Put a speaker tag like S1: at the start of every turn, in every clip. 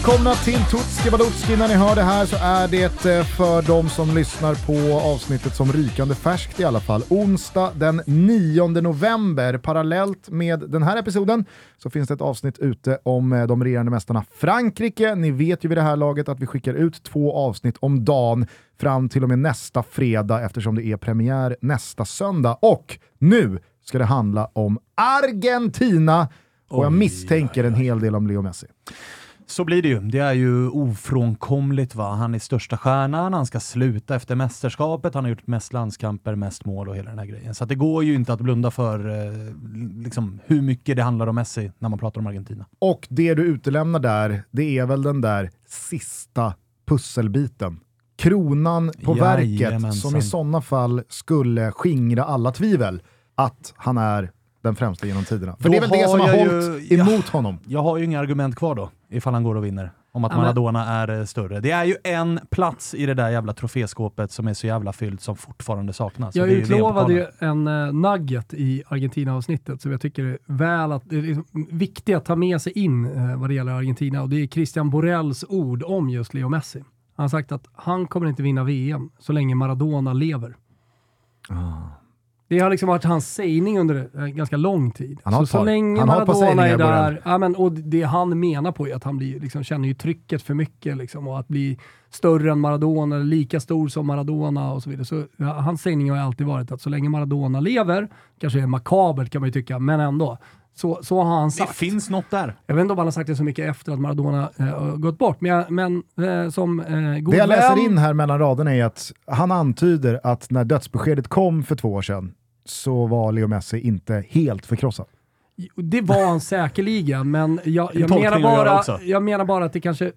S1: Välkomna till Tutski Balutski. När ni hör det här så är det eh, för de som lyssnar på avsnittet som rykande färskt i alla fall. Onsdag den 9 november, parallellt med den här episoden, så finns det ett avsnitt ute om eh, de regerande mästarna Frankrike. Ni vet ju vid det här laget att vi skickar ut två avsnitt om dagen fram till och med nästa fredag eftersom det är premiär nästa söndag. Och nu ska det handla om Argentina och jag misstänker en hel del om Leo Messi.
S2: Så blir det ju. Det är ju ofrånkomligt. Va? Han är största stjärnan, han ska sluta efter mästerskapet, han har gjort mest landskamper, mest mål och hela den här grejen. Så det går ju inte att blunda för eh, liksom, hur mycket det handlar om Messi när man pratar om Argentina.
S1: Och det du utelämnar där, det är väl den där sista pusselbiten. Kronan på
S2: Jajamensan.
S1: verket som i sådana fall skulle skingra alla tvivel att han är den främsta genom tiderna. För
S2: Då
S1: det är väl det som har
S2: jag
S1: hållit
S2: ju-
S1: emot honom.
S2: Jag har ju inga argument kvar då, ifall han går och vinner. Om att
S3: Ja,
S2: Maradona är eh, större. Det är ju en plats i det där jävla troféskåpet som är så jävla fyllt som fortfarande saknas.
S3: Jag
S2: det är ju
S3: utlovade ju en uh, nugget i Argentina-avsnittet som jag tycker är väl att, det är liksom viktigt att ta med sig in eh, vad det gäller Argentina och det är Christian Borrells ord om just Leo Messi. Han har sagt att han kommer inte vinna VM så länge Maradona lever.
S1: Ah.
S3: Det har liksom varit hans sägning under eh, ganska lång tid.
S1: Han har
S3: så, så länge
S1: Han
S3: Maradona är där, ja, men, och det han menar på är att han blir, liksom, känner ju trycket för mycket liksom, och att bli större än Maradona, eller lika stor som Maradona och så vidare. Så, ja, hans sägning har alltid varit att så länge Maradona lever, kanske är makabert kan man ju tycka, men ändå. Så, så har han
S2: Det
S3: sagt.
S2: finns något där.
S3: Jag vet inte om han har sagt det så mycket efter att Maradona eh, har gått bort, men, jag, men eh, som eh, god
S1: Det jag läser
S3: vän-
S1: in här mellan raderna är att han antyder att när dödsbeskedet kom för två år sedan så var Leo Messi inte helt förkrossad.
S3: Det var han säkerligen, men jag, jag, menar, bara, jag menar bara att det kanske,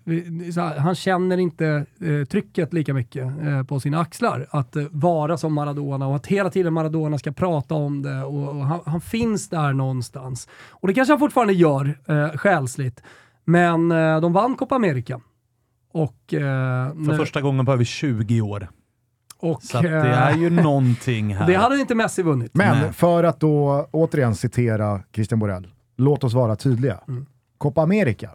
S3: så här, han känner inte eh, trycket lika mycket eh, på sina axlar. Att eh, vara som Maradona och att hela tiden Maradona ska prata om det och, och han, han finns där någonstans. Och det kanske han fortfarande gör eh, själsligt, men eh, de vann Copa America. Och, eh,
S2: För
S3: nu-
S2: första gången på över 20 år.
S3: Och,
S2: Så att det
S3: eh,
S2: är ju någonting här.
S3: det hade inte Messi vunnit.
S1: Men
S2: Nej.
S1: för att då återigen citera Christian Borell, låt oss vara tydliga.
S3: Mm.
S1: Copa America,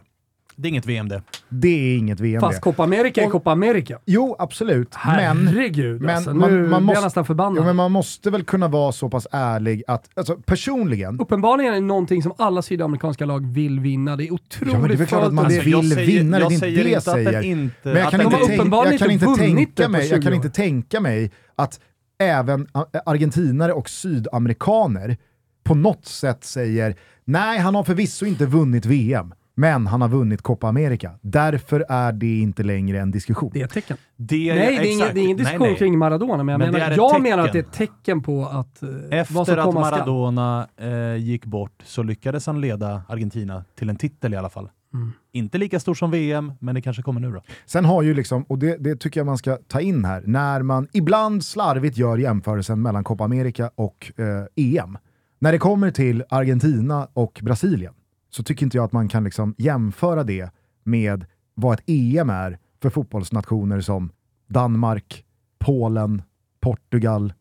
S2: Det är inget VM det.
S1: det är inget VM
S3: Fast
S1: det.
S3: Copa America är
S1: Och-
S3: Copa America.
S1: Jo, absolut. Men,
S3: Herregud
S1: men
S3: alltså,
S1: man-
S3: nu
S1: man måste-
S3: jag nästan förbannad.
S1: jo, men man måste väl kunna vara så pass ärlig att, alltså personligen,
S3: Uppenbarligen är det någonting som alla sydamerikanska lag vill vinna. Det är otroligt
S1: Ja, men det är klart att man vill
S2: säger,
S1: vinna det, är inte det jag säger.
S2: inte...
S1: Men jag kan, inte,
S3: har
S2: inte-
S1: jag, kan tänka mig, jag
S3: 20
S1: kan inte tänka mig att även a- argentinare och sydamerikaner på något sätt säger nej, han har förvisso inte vunnit VM, men han har vunnit Copa America. Därför är det inte längre en diskussion.
S3: Det är ett tecken.
S2: Det
S3: Nej, det är, ingen, det är ingen
S2: Nej,
S3: diskussion
S2: nej.
S3: kring Maradona, men jag,
S2: Men är
S3: menar, jag menar att det är ett tecken på att eh,
S2: Efter att. Maradona eh, gick bort så lyckades han leda Argentina till en titel i alla fall.
S3: Mm.
S2: Inte lika stor som VM, men det kanske kommer nu då.
S1: Sen har ju liksom, och det, det tycker jag man ska ta in här, när man ibland slarvigt gör jämförelsen mellan Copa America och eh, EM. När det kommer till Argentina och Brasilien så tycker inte jag att man kan liksom jämföra det med vad ett EM är för fotbollsnationer som Danmark, Polen, Portugal,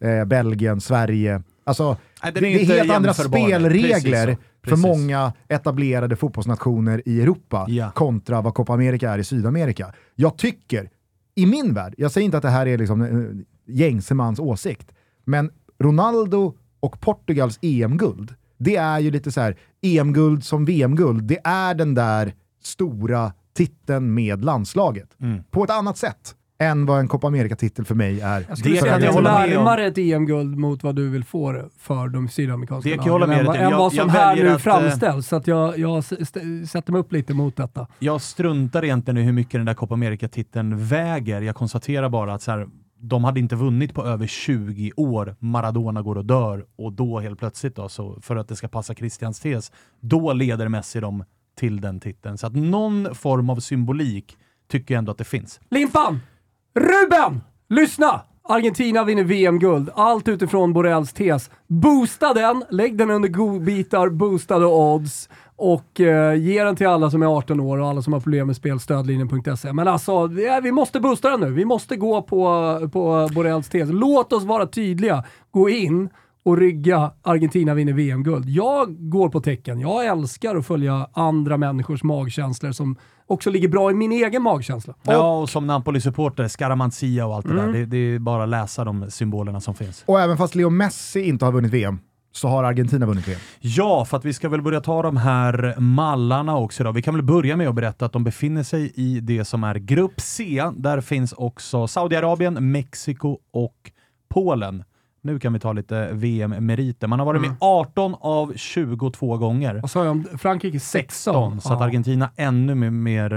S1: eh, Belgien, Sverige. Alltså,
S2: Nej,
S1: det
S2: är
S1: är
S2: inte
S1: helt andra spelregler
S2: Precis
S1: för många etablerade fotbollsnationer i Europa
S2: Ja.
S1: kontra vad Copa America är i Sydamerika. Jag tycker, i min värld, jag säger inte att det här är liksom eh, gängse mans åsikt, men Ronaldo och Portugals EM-guld, det är ju lite så här EM-guld som VM-guld. Det är den där stora titeln med landslaget.
S2: Mm.
S1: På ett annat sätt än vad en Copa America-titel för mig är.
S3: Jag skulle
S2: Det
S3: säga
S2: kan
S3: att det
S2: jag
S3: är närmare ett EM-guld mot vad du vill få det för de sydamerikanska
S2: Det kan jag hålla med
S3: än,
S2: dig
S3: än vad som
S2: jag
S3: här nu
S2: att, eh,
S3: framställs. Så att jag, jag sätter mig upp lite mot detta.
S2: jag struntar egentligen i hur mycket den där Copa America-titeln väger. Jag konstaterar bara att så här, de hade inte vunnit på över 20 år. Maradona går och dör och då helt plötsligt, då, så för att det ska passa Christians tes, då leder Messi dem till den titeln. Så att någon form av symbolik tycker jag ändå att det finns.
S3: Limpan! Ruben! Lyssna! Argentina vinner VM-guld. Allt utifrån Borrells tes. Boosta den, lägg den under godbitar, boostade odds och eh, ge den till alla som är 18 år och alla som har problem med spel, stödlinjen.se. Men alltså, ja, vi måste boosta den nu. Vi måste gå på, på Borrells tes. Låt oss vara tydliga. Gå in och rygga Argentina vinner VM-guld. Jag går på tecken. Jag älskar att följa andra människors magkänslor som också ligger bra i min egen magkänsla.
S2: Ja, och som Napoli-supporter, Scaramanzia och allt det där. Det, det är bara att läsa de symbolerna som finns.
S1: Och även fast Leo Messi inte har vunnit VM, så har Argentina vunnit VM.
S2: Ja, för att vi ska väl börja ta de här mallarna också då. Vi kan väl börja med att berätta att de befinner sig i det som är Grupp C. Där finns också Saudiarabien, Mexiko och Polen. Nu kan vi ta lite VM-meriter. Man har varit med 18 av 22 gånger.
S3: Vad sa jag om Frankrike? 16.
S2: så att Argentina ännu mer-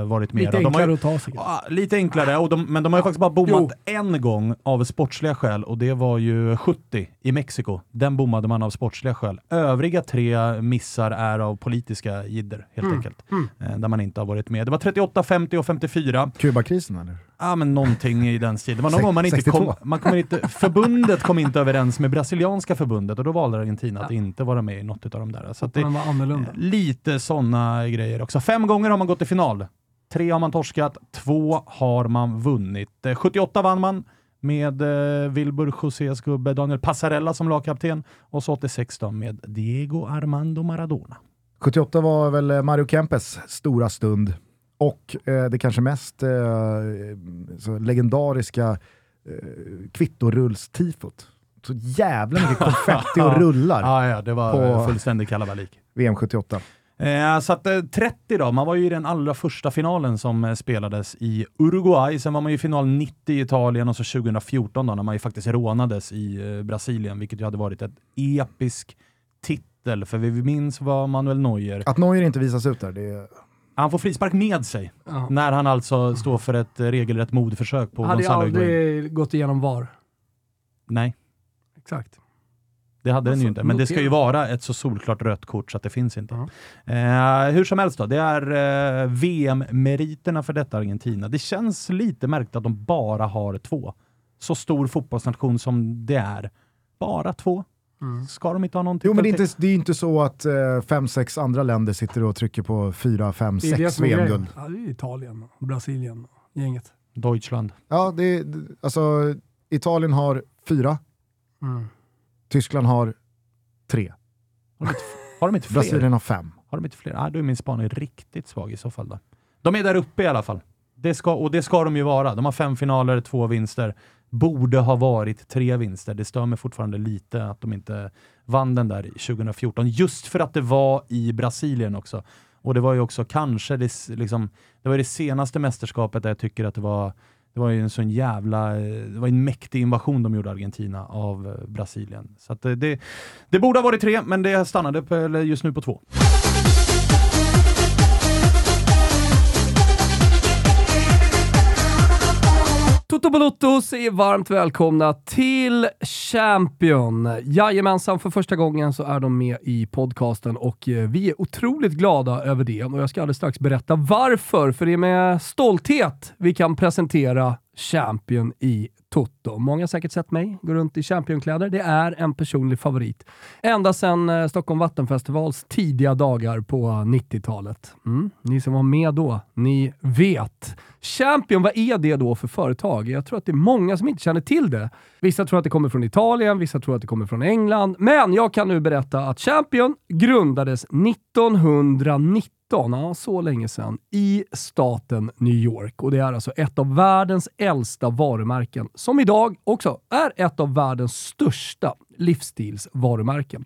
S2: eh, varit med.
S3: Lite
S2: De har ju-
S3: enklare att ta sig.
S2: Ja, lite enklare, och de, men de har ju faktiskt bara bommat en gång av sportsliga skäl och det var ju 70 i Mexiko. Den bommade man av sportsliga skäl. Övriga tre missar är av politiska jidder helt
S3: Mm.
S2: enkelt. Eh, där man inte har varit med. Det var 38, 50 och 54.
S1: Kubakrisen eller?
S2: Ja, men någonting i den stilen. Någon gång man inte
S1: 62.
S2: kom, man kommer inte, förbundet kom inte överens med brasilianska förbundet och då valde Argentina att inte vara med i något av de där. Så att det,
S3: var annorlunda.
S2: Lite sådana grejer också. Fem gånger har man gått till final. Tre har man torskat, två har man vunnit. Eh, 78 vann man med eh, Wilbur Josés gubbe Daniel Passarella som lagkapten och så 86 då med Diego Armando Maradona.
S1: 78 var väl eh, Mario Kempes stora stund och eh, det kanske mest eh, legendariska eh, kvittorullstifot. Så jävla mycket konfetti och rullar
S2: Ja, ja, det var
S1: På-
S2: fullständig kalabalik.
S1: VM 78.
S2: Eh, så att, eh, 30 då, man var ju i den allra första finalen som eh, spelades i Uruguay. Sen var man ju i final 90 i Italien och så 2014 då, när man ju faktiskt rånades i eh, Brasilien, vilket ju hade varit ett episk titel. För vi minns vad Manuel Neuer,
S1: Att Neuer inte visas ut där, det är...
S2: han får frispark med sig
S3: Ja.
S2: när han alltså står för ett regelrätt mordförsök på
S3: Hade
S2: Gonzalo Higuain.
S3: aldrig gått igenom VAR.
S2: Nej,
S3: Exakt.
S2: det hade den ju
S3: Alltså,
S2: inte. Men det ska ju
S3: notera.
S2: vara ett så solklart rött kort så att det finns inte.
S3: Ja.
S2: Eh, hur som helst då, det är eh, VM-meriterna för detta Argentina. Det känns lite märkligt att de bara har två. Så stor fotbollsnation som det är. Bara två?
S3: Mm.
S2: Ska de inte ha någon
S1: Jo men det är
S2: titel
S1: inte, det är inte så att eh, fem, sex andra länder sitter och trycker på fyra, fem,
S3: Det är
S1: sex. VM-guld.
S3: Ja, det är Italien och Brasilien gänget.
S2: Deutschland.
S1: Ja, det är, alltså Italien har fyra,
S3: Mm.
S1: Tyskland har tre,
S2: Har de inte fler?
S1: Brasilien har fem.
S2: Har de inte fler? Ah, då är min spaning riktigt svag i så fall. Då. De är där uppe i alla fall. Det ska, och det ska de ju vara. De har fem finaler, två vinster. Borde ha varit tre vinster. Det stör mig fortfarande lite att de inte vann den där 2014. Just för att det var i Brasilien också. Och det var ju också kanske det, liksom, det, var det senaste mästerskapet där jag tycker att det var det var ju en sån jävla, det var en mäktig invasion de gjorde Argentina av eh, Brasilien. Så att det, det, det borde ha varit tre, men det stannade på, eller just nu på två.
S3: Toto Balotto säger varmt välkomna till Champion. Jajamensan, för första gången så är de med i podcasten och eh, vi är otroligt glada över det. Och jag ska alldeles strax berätta varför, för det är med stolthet vi kan presentera champion i Toto. Många har säkert sett mig gå runt i championkläder. Det är en personlig favorit. Ända sedan eh, Stockholm Vattenfestivals tidiga dagar på 90-talet. Mm. Ni som var med då, ni vet. Champion, vad är det då för företag? Jag tror att det är många som inte känner till det. Vissa tror att det kommer från Italien, vissa tror att det kommer från England. Men jag kan nu berätta att Champion grundades 1990 ja, så länge sedan, i staten New York. Och det är alltså ett av världens äldsta varumärken, som idag också är ett av världens största livsstilsvarumärken.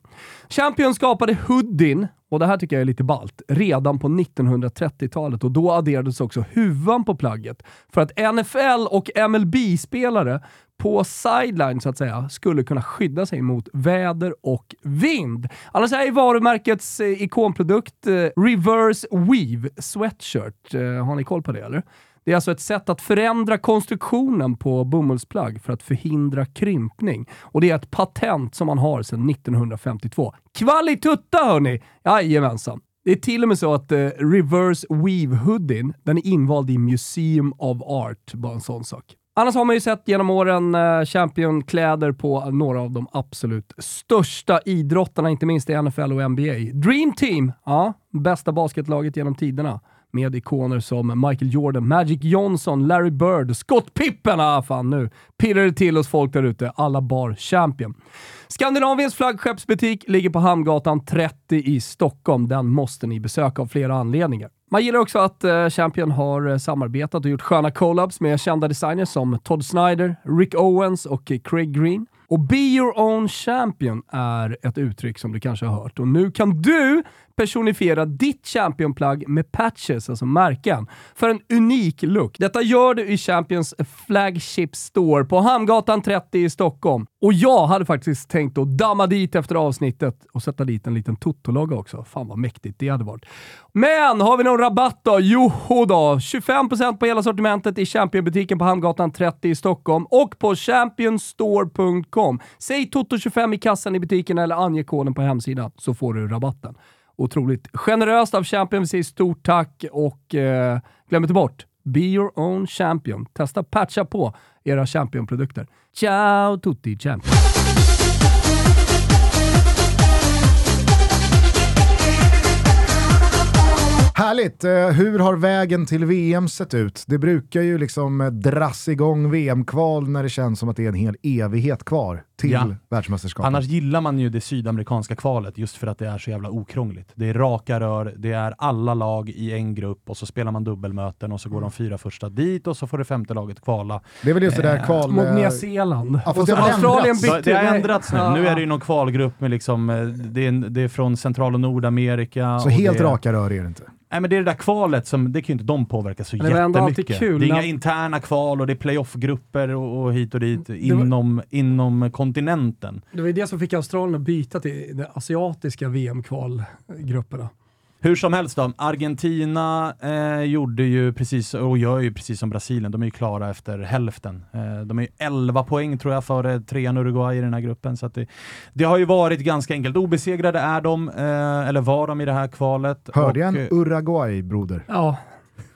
S3: Champion skapade hoodien, och det här tycker jag är lite balt, redan på 1930-talet och då adderades också huvan på plagget för att NFL och MLB-spelare på sideline så att säga skulle kunna skydda sig mot väder och vind. Alltså, Annars är varumärkets eh, ikonprodukt eh, Reverse Weave Sweatshirt. Eh, har ni koll på det eller? Det är alltså ett sätt att förändra konstruktionen på bomullsplagg för att förhindra krympning. Och det är ett patent som man har sedan 1952. Kvalitutta hörni! Jajamensan. Det är till och med så att eh, Reverse Weave Hoodien, den är invald i Museum of Art. Bara en sån sak. Annars har man ju sett genom åren eh, championkläder på några av de absolut största idrottarna, inte minst i NFL och NBA. Dream Team, ja, bästa basketlaget genom tiderna med ikoner som Michael Jordan, Magic Johnson, Larry Bird, Scott Pippen. Ah, fan nu pirrar det till hos folk där ute. Alla bar champion. Skandinaviens flaggskeppsbutik ligger på Hamngatan 30 i Stockholm. Den måste ni besöka av flera anledningar. Man gillar också att eh, Champion har eh, samarbetat och gjort sköna collabs med kända designers som Todd Snyder, Rick Owens och eh, Craig Green. Och Be Your Own Champion är ett uttryck som du kanske har hört. Och nu kan du personifiera ditt Champion-plagg med patches, alltså märken, för en unik look. Detta gör du i Champions Flagship Store på Hamngatan 30 i Stockholm. Och jag hade faktiskt tänkt att damma dit efter avsnittet och sätta dit en liten Toto-logga också. Fan vad mäktigt det hade varit. Men har vi någon rabatt då? Joho då, 25% på hela sortimentet i Champion-butiken på Hamngatan 30 i Stockholm och på championstore.com. Säg Toto25 i kassan i butiken eller ange koden på hemsidan så får du rabatten otroligt generöst av Champion. Vi säger stort tack och eh, glöm inte bort, be your own champion. Testa patcha på era Champion-produkter. Ciao tutti champion!
S1: Härligt! Eh, hur har vägen till VM sett ut? Det brukar ju liksom eh, dras igång VM-kval när det känns som att det är en hel evighet kvar till ja. världsmästerskapet.
S2: Annars gillar man ju det sydamerikanska kvalet just för att det är så jävla okrångligt. Det är raka rör, det är alla lag i en grupp och så spelar man dubbelmöten och så går de fyra första dit och så får det femte laget kvala.
S1: Det är väl just det där eh, kval...
S3: Mot Nya Zeeland.
S1: Ja, och så Australien
S2: bytte... Det har ändrats nu. Nu är det ju någon kvalgrupp med liksom, det är, det är från Central och Nordamerika.
S1: Så helt
S2: det...
S1: raka rör är det inte?
S2: Nej men det är det där kvalet som, det kan ju inte de påverka så det jättemycket. Kul, det är inga interna kval och det är playoff-grupper och, och hit och dit var, inom, inom kontinenten.
S3: Det var ju det som fick Australien att byta till de asiatiska VM-kvalgrupperna.
S2: Hur som helst då, Argentina eh, gjorde ju precis, och gör ju precis som Brasilien, de är ju klara efter hälften. Eh, de är ju 11 poäng tror jag före trean Uruguay i den här gruppen, så det, det, har ju varit ganska enkelt. Obesegrade är de, eh, eller var de i det här kvalet.
S1: Hörde jag en eh, Uruguay, broder?
S3: Ja.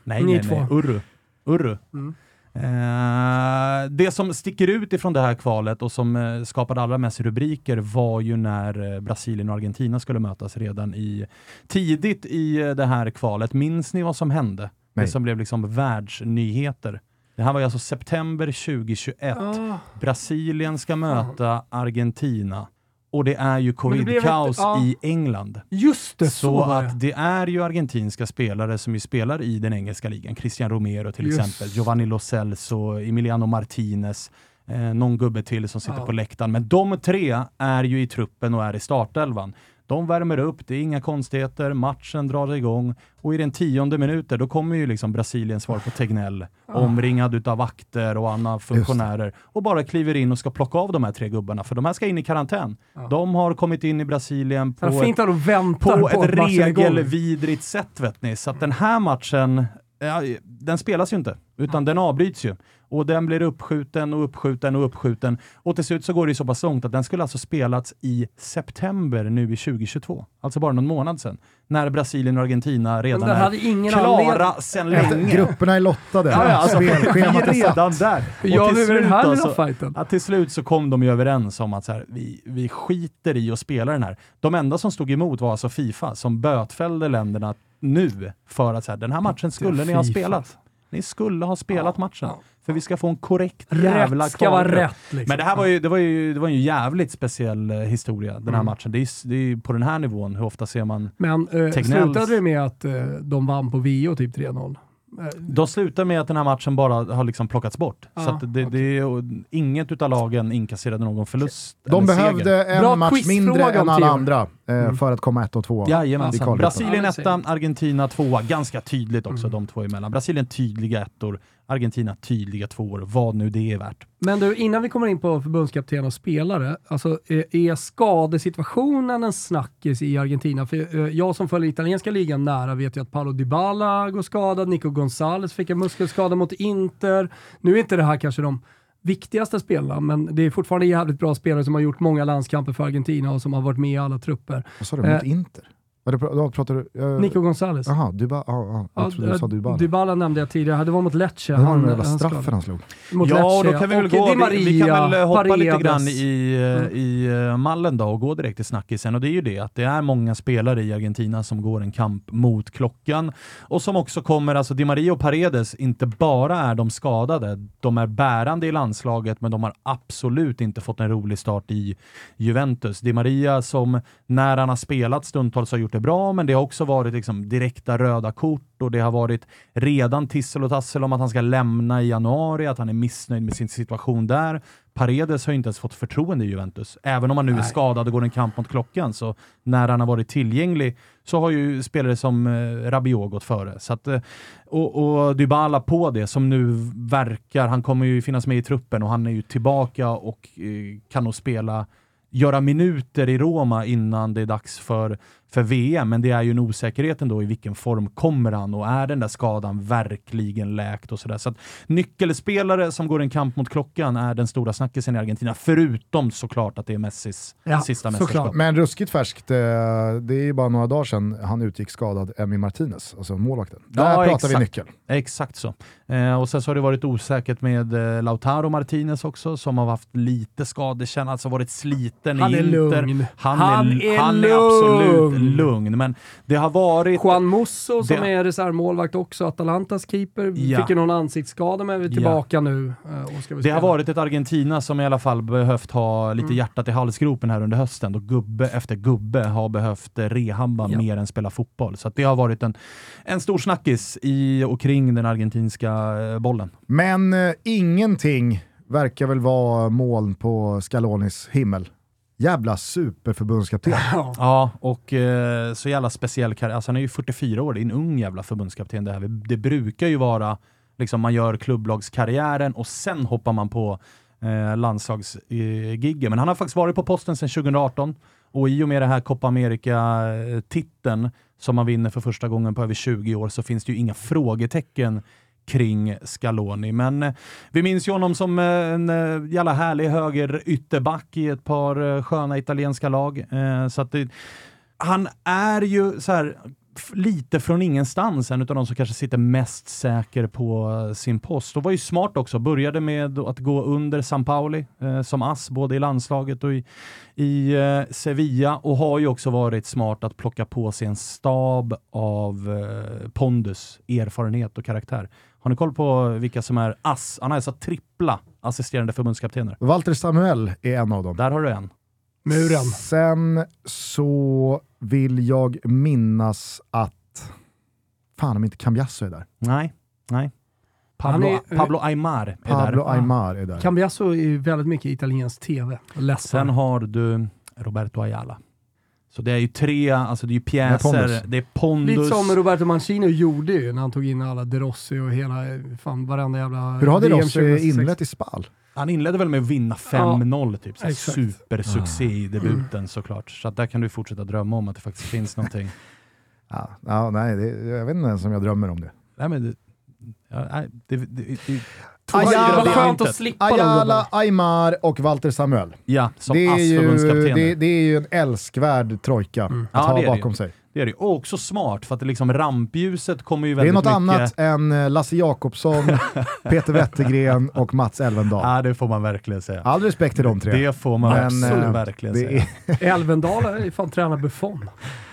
S2: Nej, nej, nej. Urru. Urru. Mm. Eh, det som sticker ut ifrån det här kvalet och som eh, skapade allra mest rubriker var ju när eh, Brasilien och Argentina skulle mötas redan i tidigt i eh, det här kvalet. Minns ni vad som hände? Nej. Det som blev liksom världsnyheter. Det här var alltså september 2021. Oh. Brasilien ska möta Argentina och det är ju covid-kaos ja. i England.
S3: Just det, så,
S2: så att det är ju argentinska spelare som ju spelar i den engelska ligan. Christian Romero till Just. exempel, Giovanni Lo Celso, Emiliano Martinez, eh, någon gubbe till som sitter ja. på läktaren. Men de tre är ju i truppen och är i startelvan. De värmer upp, det är inga konstigheter, matchen drar igång och i den tionde minuten då kommer ju liksom Brasiliens svar på Tegnell, ah. omringad utav vakter och andra funktionärer och bara kliver in och ska plocka av de här tre gubbarna, för de här ska in i karantän. Ah. De har kommit in i Brasilien på
S3: ett,
S2: på på ett regelvidrigt sätt, vet ni. Så att den här matchen, ja, den spelas ju inte, utan den avbryts ju. Och den blir uppskjuten och uppskjuten och uppskjuten. Och till slut så går det så pass långt att den skulle alltså spelats i september nu i 2022. Alltså bara någon månad sedan. När Brasilien och Argentina redan är klara sedan länge.
S1: Grupperna är lottade. Ja, ja, alltså, Spelschemat är
S2: redan där.
S3: Ja, till, slut, den här alltså, fighten.
S2: Att till slut så kom de ju överens om att så här, vi, vi skiter i att spela den här. De enda som stod emot var alltså Fifa som bötfällde länderna nu för att så här, den här matchen skulle ni ha spelat. Ni skulle ha spelat ja, matchen. För vi ska få en korrekt jävla
S3: Rätt ska vara rätt. Liksom.
S2: Men det här var ju, det var ju, det var ju en jävligt speciell eh, historia, den här mm. matchen. Det är, det är på den här nivån, hur ofta ser man
S3: Men eh, slutade det med att eh, de vann på VO typ 3-0?
S2: Eh, de slutar med att den här matchen bara har liksom plockats bort. Ah, så det, okay. det, inget av lagen inkasserade någon förlust
S1: De behövde seger. en Bra match mindre än alla andra eh, mm. för att komma ett och två.
S2: Jajamensan. Brasilien etta, Argentina tvåa. Ganska tydligt också mm. de två emellan. Brasilien tydliga ettor, Argentina tydliga tvåor, vad nu det är värt.
S3: Men du, innan vi kommer in på förbundskapten och spelare, alltså, är skadesituationen en snackis i Argentina? För eh, jag som följer italienska ligan nära vet ju att Paolo Dybala går skadad, Nico Gonzales fick en muskelskada mot Inter. Nu är inte det här kanske de viktigaste spelarna, men det är fortfarande jävligt bra spelare som har gjort många landskamper för Argentina och som har varit med i alla trupper.
S1: Vad sa du, mot eh, Inter? Ja, då, pratar du... jag-
S3: Nico Gonzales.
S1: Jaha, Dybala. Ja, ja, jag
S3: Ja,
S1: trodde du sa Dybala.
S3: Dybala nämnde jag tidigare, det var mot Lecce.
S1: Det var den
S3: Han-
S1: jävla straffen han slog.
S3: Mot
S2: Ja, och då
S3: Lecce.
S2: kan vi väl
S3: Och
S2: gå,
S3: Di
S2: vi, vi kan
S3: Maria,
S2: väl eh, hoppa lite
S3: Paredes.
S2: grann i, eh,
S3: Mm.
S2: i eh, mallen då och gå direkt till snackisen. Och det är ju det att det är många spelare i Argentina som går en kamp mot klockan och som också kommer, alltså Di Maria och Paredes, inte bara är de skadade, de är bärande i landslaget men de har absolut inte fått en rolig start i Juventus. Di Maria som när han har spelat stundtals har gjort det bra, men det har också varit liksom direkta röda kort och det har varit redan tissel och tassel om att han ska lämna i januari, att han är missnöjd med sin situation där. Paredes har ju inte ens fått förtroende i Juventus. Även om han nu är
S3: Nej.
S2: skadad och går en kamp mot klockan, så när han har varit tillgänglig så har ju spelare som eh, Rabiot gått före. Så att, eh, och, och Dybala på det, som nu verkar, han kommer ju finnas med i truppen och han är ju tillbaka och eh, kan nog spela göra minuter i Roma innan det är dags för, för VM, men det är ju en osäkerhet ändå i vilken form kommer han och är den där skadan verkligen läkt och sådär. Så att nyckelspelare som går en kamp mot klockan är den stora snackisen i Argentina, förutom såklart att det är Messis
S3: Ja,
S2: sista
S3: såklart.
S2: mästerskap.
S1: Men ruskigt färskt, eh, det är ju bara några dagar sedan han utgick skadad, Emi Martinez, alltså målvakten. Där
S2: Ja,
S1: pratar
S2: exakt.
S1: vi nyckel.
S2: Exakt så. Eh, och sen så har det varit osäkert med eh, Lautaro Martinez också, som har haft lite skadekänning, alltså varit sliten
S3: Han
S2: i
S3: är
S2: Inter.
S3: lugn.
S2: Han,
S3: Han
S2: är,
S3: är
S2: han är
S3: lugn.
S2: Absolut lugn, men det har varit...
S3: Juan Musso som
S2: Det-
S3: är reservmålvakt också, Atalantas keeper,
S2: Ja.
S3: fick ju någon ansiktsskada men är tillbaka nu. eh, Och ska vi
S2: Det har varit ett Argentina som i alla fall behövt ha lite
S3: Mm.
S2: hjärtat i halsgropen här under hösten och gubbe efter gubbe har behövt eh, rehabba
S3: Ja.
S2: mer än spela fotboll. Så att det har varit en, en stor snackis i och kring den argentinska eh, bollen.
S1: Men eh, ingenting verkar väl vara moln på Scalonis himmel. Jävla superförbundskapten.
S3: Ja.
S2: Ja, och eh, så jävla speciell karriär. Alltså han är ju 44 år, det är en ung jävla förbundskapten det här. Det brukar ju vara, liksom man gör klubblagskarriären och sen hoppar man på eh, landslagsgiggen. Men han har faktiskt varit på posten sedan 2018 och i och med det här Copa America-titeln som man vinner för första gången på över 20 år så finns det ju inga frågetecken kring Scaloni. Men eh, vi minns ju honom som eh, en eh, jävla härlig höger ytterback i ett par sköna italienska lag. Så att det, han är ju så här lite från ingenstans, en av de som kanske sitter mest säker på sin post. Och var ju smart också, började med att gå under San Pauli eh, som ass, både i landslaget och i, i eh, Sevilla och har ju också varit smart att plocka på sig en stab av eh, pondus, erfarenhet och karaktär. Har ni koll på vilka som är ass? Han har alltså trippla assisterande förbundskaptener.
S1: Walter Samuel är en av dem.
S2: Där har du en.
S3: Muren.
S1: Sen så vill jag minnas att, fan om inte Cambiasso är där.
S2: Nej, nej. Pablo,
S3: Han är-
S2: Pablo Aymar är
S1: Pablo
S2: där.
S1: Aymar är där.
S3: Cambiasso är ju väldigt mycket italiensk tv. Läspar.
S2: Sen har du Roberto Ayala. Så det är ju tre, alltså det är ju pjäser,
S1: pondus.
S2: det är pondus.
S3: Lite som Roberto Mancini gjorde ju när han tog in alla De Rossi och hela, fan varenda jävla...
S1: Hur har det
S3: VM
S1: Rossi
S3: 2006?
S1: inlett i Spal?
S2: Han inledde väl med att vinna 5-0, typ. Så. Supersuccé i debuten
S3: Mm.
S2: såklart. Så att där kan du fortsätta drömma om att det faktiskt finns någonting.
S1: Ja, ja, nej, det, jag vet inte ens om jag drömmer om det.
S2: Nej, men det, ja, nej, det, det, det,
S1: Ayala-
S3: Vad skönt att slippa
S1: Ayala. Aymar och Walter Samuel.
S2: Ja, som
S1: Det är, ju, det, det är ju en älskvärd trojka att
S3: Mm.
S2: Ja,
S1: ha
S2: det är det
S1: bakom sig.
S2: Det är det. Och också smart, för att det liksom rampljuset kommer ju
S1: Det är
S2: väldigt
S1: något
S2: mycket...
S1: annat än eh, Lasse Jakobsson, Peter Wettergren och Mats Elvendal.
S2: Ja, det får man verkligen säga.
S1: All respekt till de tre.
S2: Det får man
S1: Men,
S2: absolut
S1: eh,
S2: verkligen
S1: det
S2: säga.
S1: är,
S3: Elvendal är ju fan tränar Buffon.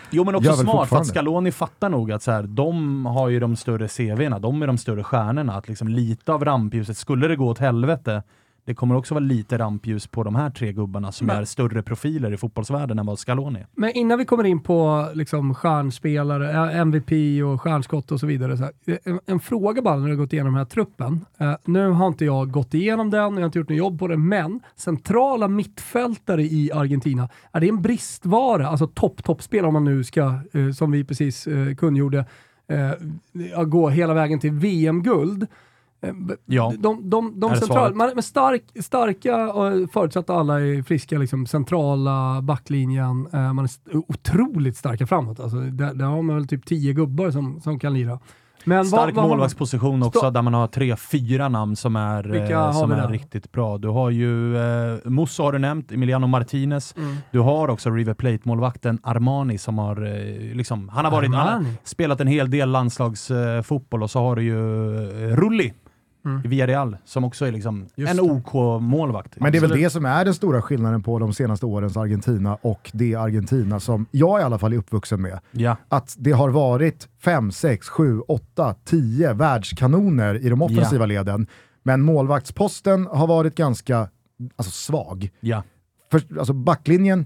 S2: Jo men också smart, för att. Scaloni fattar nog att så här, de har ju de större CV'na, de är de större stjärnorna. Att liksom lite av rampljuset, skulle det gå åt helvete, det kommer också vara lite rampljus på de här tre gubbarna som
S3: Men-
S2: är större profiler i fotbollsvärlden än vad Scaloni är.
S3: Men innan vi kommer in på liksom, stjärnspelare, eh, MVP och stjärnskott och så vidare. Så här, eh, en, en fråga bara när du har gått igenom den här truppen. Eh, nu har inte jag gått igenom den, jag har inte gjort något jobb på det, men centrala mittfältare i Argentina, är det en bristvara? Alltså topp-toppspelare om man nu ska, eh, som vi precis eh, kungjorde, ja, gå hela vägen till VM-guld. Eh,
S2: Ja.
S3: De, de, de
S2: svaret?
S3: man, stark, starka, och förutsatt att alla är friska, liksom, centrala backlinjen. Eh, man är otroligt starka framåt. Alltså, där, där har man väl typ tio gubbar som, som kan lira. Men
S2: Stark
S3: vad, vad,
S2: målvaktsposition också, där man har tre, fyra namn som är, eh, som är riktigt bra. Du har ju eh, Musso har du nämnt, Emiliano Martinez.
S3: Mm.
S2: Du har också River Plate-målvakten Armani som har, eh, liksom, han har, varit, han har spelat en hel del landslagsfotboll eh, och så har du ju eh, Rulli
S3: Mm.
S2: i Villarreal som också är liksom en. OK-målvakt.
S1: Men det är väl
S2: Absolut.
S1: det som är den stora skillnaden på de senaste årens Argentina och det Argentina som jag i alla fall är uppvuxen med.
S2: Ja,
S1: Att det har varit 5, 6, 7, 8, 10 världskanoner i de offensiva leden. Men målvaktsposten har varit ganska alltså, svag.
S2: ja.
S1: För, alltså backlinjen,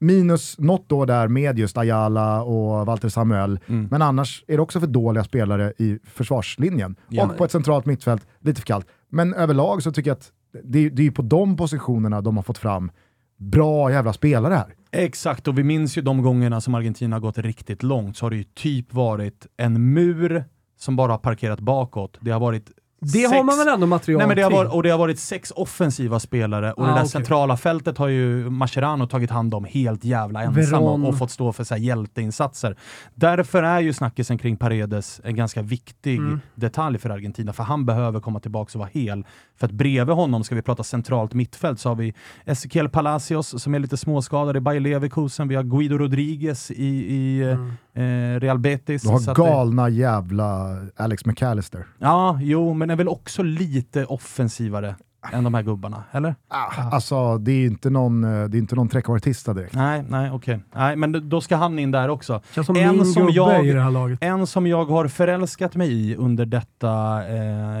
S1: minus något år där med just Ayala och Walter Samuel.
S2: Mm.
S1: Men annars är det också för dåliga spelare i försvarslinjen.
S2: Ja.
S1: Och på ett centralt mittfält, lite för kallt. Men överlag så tycker jag att det, det är på de positionerna de har fått fram bra jävla spelare här.
S2: Exakt, och vi minns ju de gångerna som Argentina har gått riktigt långt så har det ju typ varit en mur som bara har parkerat bakåt. Det har varit
S3: Det
S2: sex...
S3: har man väl ändå material
S2: Nej, men det har varit, och det har varit sex offensiva spelare och
S3: Ah,
S2: det där
S3: okej.
S2: centrala fältet har ju Mascherano tagit hand om helt jävla ensam och, och fått stå för så här hjälteinsatser. Därför är ju snackisen kring Paredes en ganska viktig
S3: Mm.
S2: detalj för Argentina, för han behöver komma tillbaka och vara hel. För att bredvid honom, ska vi prata centralt mittfält, så har vi Ezequiel Palacios som är lite småskadad i Bayer Leverkusen, vi har Guido Rodriguez i, i
S3: Mm.
S2: Eh, Real Betis.
S1: Du har
S2: Så att det-
S1: galna jävla Alex McAllister.
S2: Ja, jo, men är väl också lite offensivare än de här gubbarna, eller?
S1: Ah, alltså det är inte någon, eh, det är inte någon trekvartista direkt.
S2: Nej, nej, okej. Nej, men då ska han in där också.
S3: Känns som
S2: En som jag-
S3: i det här laget.
S2: En som jag har förälskat mig i under detta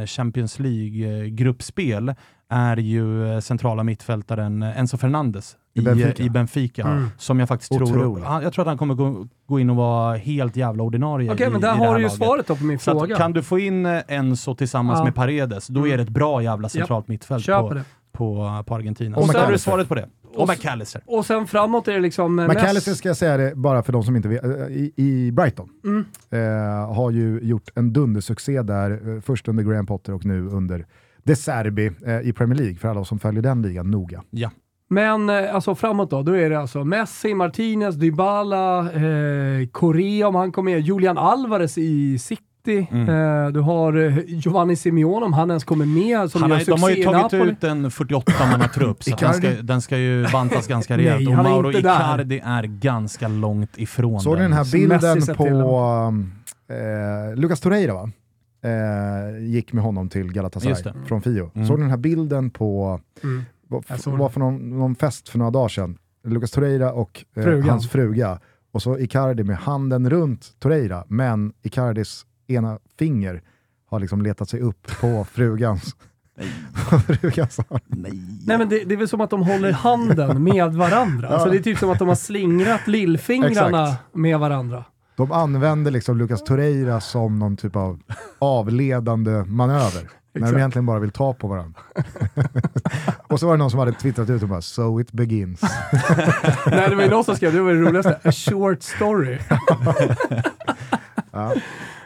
S2: eh, Champions League-gruppspel är ju eh, centrala mittfältaren Enzo Fernandes
S1: I Benfica.
S2: i Benfica.
S3: Mm.
S2: Som jag faktiskt tror... Han, jag tror att han kommer gå, gå in och vara helt jävla ordinarie
S3: Okej,
S2: i,
S3: men där har du ju
S2: laget.
S3: svaret då på min
S2: Så att,
S3: fråga.
S2: kan du få in eh, Enzo tillsammans
S3: Ja.
S2: med Paredes, då är det ett bra jävla centralt mittfält
S3: Köper
S2: på,
S3: det.
S2: på, på Argentina.
S1: Och
S2: så har du svaret på det. Och McAllister.
S3: Och sen framåt är det liksom... eh,
S1: McAllister ska jag säga det bara för de som inte vet, eh, i, i Brighton.
S3: Mm.
S1: Eh, har ju gjort en dundersuccé där, eh, först under Graham Potter och nu under De Serbi eh, i Premier League, för alla som följer den ligan noga.
S2: Ja.
S3: Men eh, alltså framåt då, då är det alltså Messi, Martinez, Dybala, eh, Correa om han kommer med, Julian Alvarez i City.
S2: Mm.
S3: Eh, du har eh, Giovanni Simeone om han ens kommer med som
S2: Han
S3: gör
S2: har, de har ju tagit
S3: Napoli.
S2: ut en 48-manna-trupp, så den, ska, den ska ju bantas ganska
S3: Nej,
S2: rejält. och
S3: han är
S2: Mauro
S3: inte där.
S2: Icardi är ganska långt ifrån
S1: Såg ni den här bilden på eh, Lucas Torreira va? Eh, gick med honom till Galatasaray från Fio.
S2: Mm.
S1: Såg ni den här bilden på,
S3: Mm. Såg
S1: var för någon, någon fest för några dagar sedan? Lucas Torreira och eh, hans fruga. Och så Icardi med handen runt Torreira, men Icardis ena finger har liksom letat sig upp på frugans, arm.
S2: Nej.
S3: Nej men det, det är väl som att de håller handen med varandra. Alltså det är typ som att de har slingrat lillfingrarna
S1: Exakt.
S3: med varandra.
S1: De använder liksom Lucas Torreira som någon typ av avledande manöver. När de egentligen bara vill ta på varandra. och så var det någon som hade twittrat ut och bara “So it begins”.
S3: Nej det var ju någon som skrev, det var det roligaste, a short story.
S1: Ja.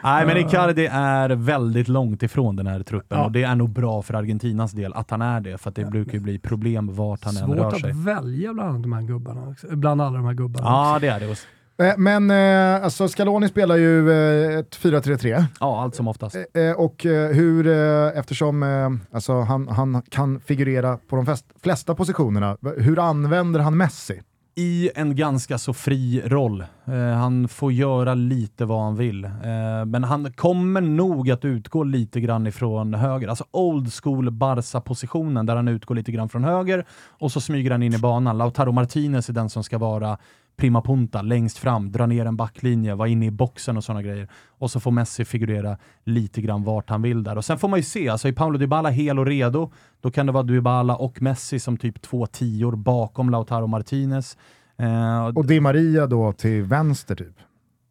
S2: Nej, men Icardi är väldigt långt ifrån den här truppen
S3: Ja.
S2: och det är nog bra för Argentinas del att han är det, för att det brukar ju bli problem vart han än rör
S3: Svårt
S2: sig.
S3: att välja bland de här gubbarna. också. Bland alla de här gubbarna.
S2: Ja, det är det.
S1: Eh, Men eh, alltså Scaloni spelar ju eh, ett 4-3-3.
S2: Ja, allt som oftast.
S1: Eh, och eh, hur, eh, eftersom eh, alltså han, han kan figurera på de flest, flesta positionerna, hur använder han Messi?
S2: i en ganska så fri roll. Eh, han får göra lite vad han vill. Eh, men han kommer nog att utgå lite grann ifrån höger. Alltså old school Barca-positionen där han utgår lite grann från höger och så smyger han in i banan. Lautaro Martinez är den som ska vara prima punta längst fram, dra ner en backlinje, vara inne i boxen och sådana grejer. Och så får Messi figurera lite grann vart han vill där. Och sen får man ju se, alltså är Paolo Dybala hel och redo, då kan det vara Dybala och Messi som typ två tior bakom Lautaro Martinez. Eh,
S1: Och Di Maria då till vänster typ.